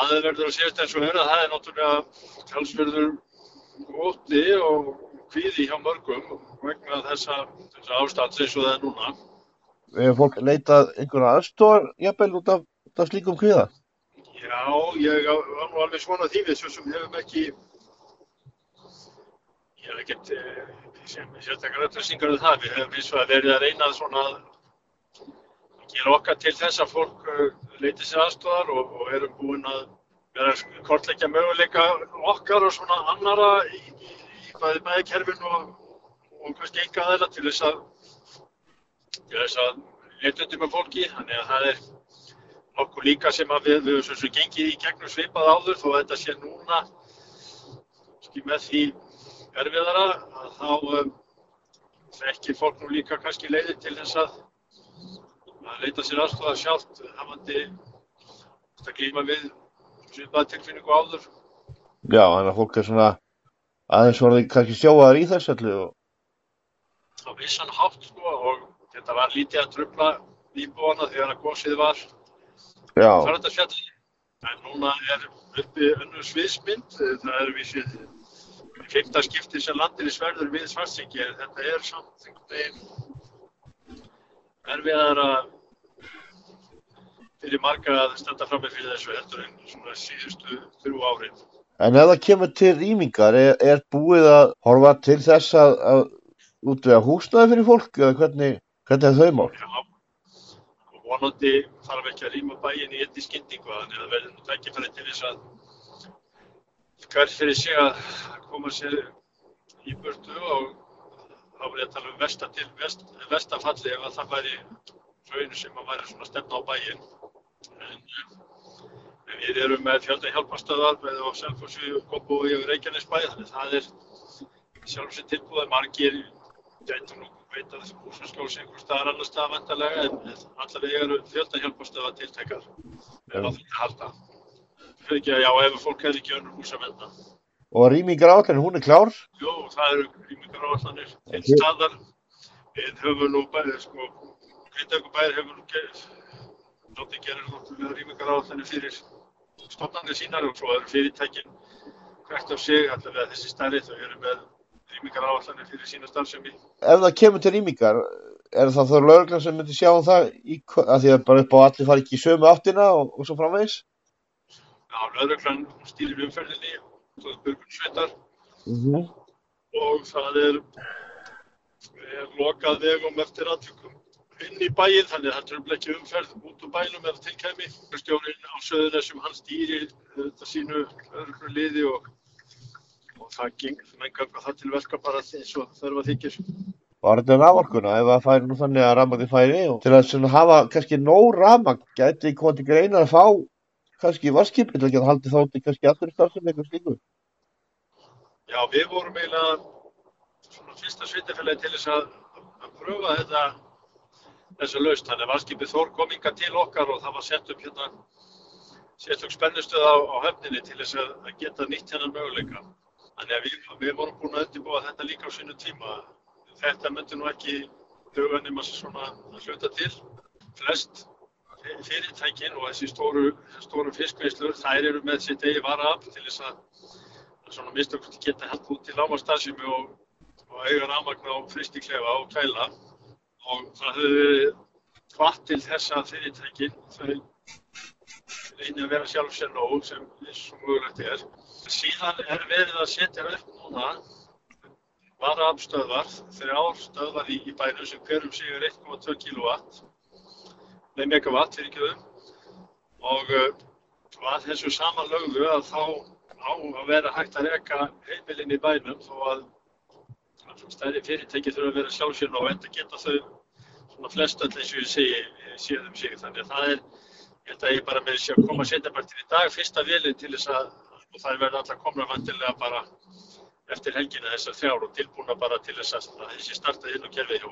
aðverður að séast eins og höra það er náttúrulega talsverður ótti og kvíði hjá mörgum vegna þessa, þessa ástands eins og það er núna. Hefur fólk leitað einhverja aðstóðar jafnvel út af, út af slíkum kvíða? Já, ég var nú alveg svona því við sem hefum ekki ég hef ekkert eh, sem sérstaklega upplýsingar um það. Við hefum eins og að verið að reyna svona að gera okkar til þess að fólk uh, leiti sér aðstofar og, og erum búin að vera að kortleggja möguleika okkar og svona annara í, í, í bæði bæðikerfin og, og kannski enga aðeila til þess að til þess að leita undir með fólki. Þannig að það er nokkuð líka sem að við, við höfum gengið í gegnum svipað áður þó að þetta sé núna með því erfiðara að þá um, þekkir fólk nú líka kannski leiði til þess að að leita sér aðstofað sjálft hafandi að glíma við svipað tilfinningu áður. Já, þannig að fólk er svona aðeins vorði kannski sjóaðar í þess allir og... Á vissan hátt sko og þetta var lítið að tröfla íbúana þegar að gósið var farandasfjalli. En núna er uppi önnu sviðsmynd, það er við séð fyrta skipti sem landir í sverður við svartsengi þetta er samt erfiðar að fyrir marga að standa fram með fyrir þessu heldur en svona síðustu þrjú árið. En ef það kemur til rýmingar, er, er búið að horfa til þess að, að útvega húsnaði fyrir fólk eða hvernig, hvernig er þau mál? Já, og vonandi þarf ekki að rýma bæin í einni skyndingu þannig að verður nú tækifæri til þess að hver fyrir sig að koma sér í burtu og þá er ég að tala um vesta til vest, vestafalli ef það væri raun sem að væri svona stefna á bæin en, við erum með fjölda hjálparstöðar með á Selfossi Kópúi og Reykjanesbæ þannig það er sjálfsveit tilbúið margir gætu nú veit að húsaskóls einhver staðar annar stað vantarlega en allavega eru fjölda hjálparstöðar tiltekar með á þetta halda ekki að já, ef fólk hefði ekki önnur hús að venda. Og rýmingar áallanir, hún er klár? Jú, það eru rýmingar áallanir til staðar. Við höfum nú bæðið, sko, Grindavík bæðið hefur nú náttúrulega gerir náttúrulega rýmingar áallanir fyrir stofnarnir sínar og svo eru fyrirtækin hvert af sig, allavega þessi stærri, þau eru með rýmingar áallanir fyrir sína starfsemi. Ef það kemur til rýmingar, er það þá lögurlega sem myndir sjá um það, í, að því að bara upp á allir fari ekki í sömu áttina og, og svo framvegis? Já, lögreglan stýrir umferðinni og börgunsveitar mm -hmm. og það er, er lokað vegum eftir aðtökum inn í bæinn þannig að það tröfla ekki umferð út úr bænum eða tilkæmi. Stjórinn á söðuna sem hann stýrir þetta sínu lögreglunliði og, og það gengur menn það til verka bara eins og þarf að þykir. Var þetta raforkuna ef það færi nú þannig að ramagni færi og til að hafa kannski nóg ramag gæti komið til greina að fá kannski varskipið til að geta haldið þátti kannski allir starfsefni eitthvað slíku? Já, við vorum eiginlega svona fyrsta svitafélagi til þess að, að pröfa þetta þessu laust. Þannig að varskipið Þór kom yngar til okkar og það var sett upp hérna sett upp spennustöð á, á höfninni til þess að, að geta nýtt hennar möguleika. Þannig að við, við vorum búin að undirbúa þetta líka á sinu tíma. Þetta myndi nú ekki dögunum að að hluta til. Flest fyrirtækin og þessi stóru, stóru fiskveislur, þær eru með sitt eigi varaafl til þess að svona mistökkusti geta held út til lámastarsimi og, og eiga rafmagn á fristiklefa og kæla og það hefur verið hvart til þessa fyrirtækin þau reynir að vera sjálf sér nóg sem eins og mögulegt er. Síðan er verið að setja upp núna varaaflstöðvar, þrjár stöðvar í, í bænum sem hverjum sig er 1,2 kW nei megawatt fyrir þau og uh, að þessu samanlögðu að þá á að vera hægt að reyka heimilinn í bænum þó að stærri fyrirtæki þurfa að vera sjálfsjörn og enda geta þau svona flest öll eins og ég segi séð um sig þannig að það er að ég bara með að koma setjabartin í dag fyrsta vilin til þess að og það verður alltaf komna vantilega bara eftir helgina þessar þjár og tilbúna bara til þess að þessi starta inn á kerfið hjá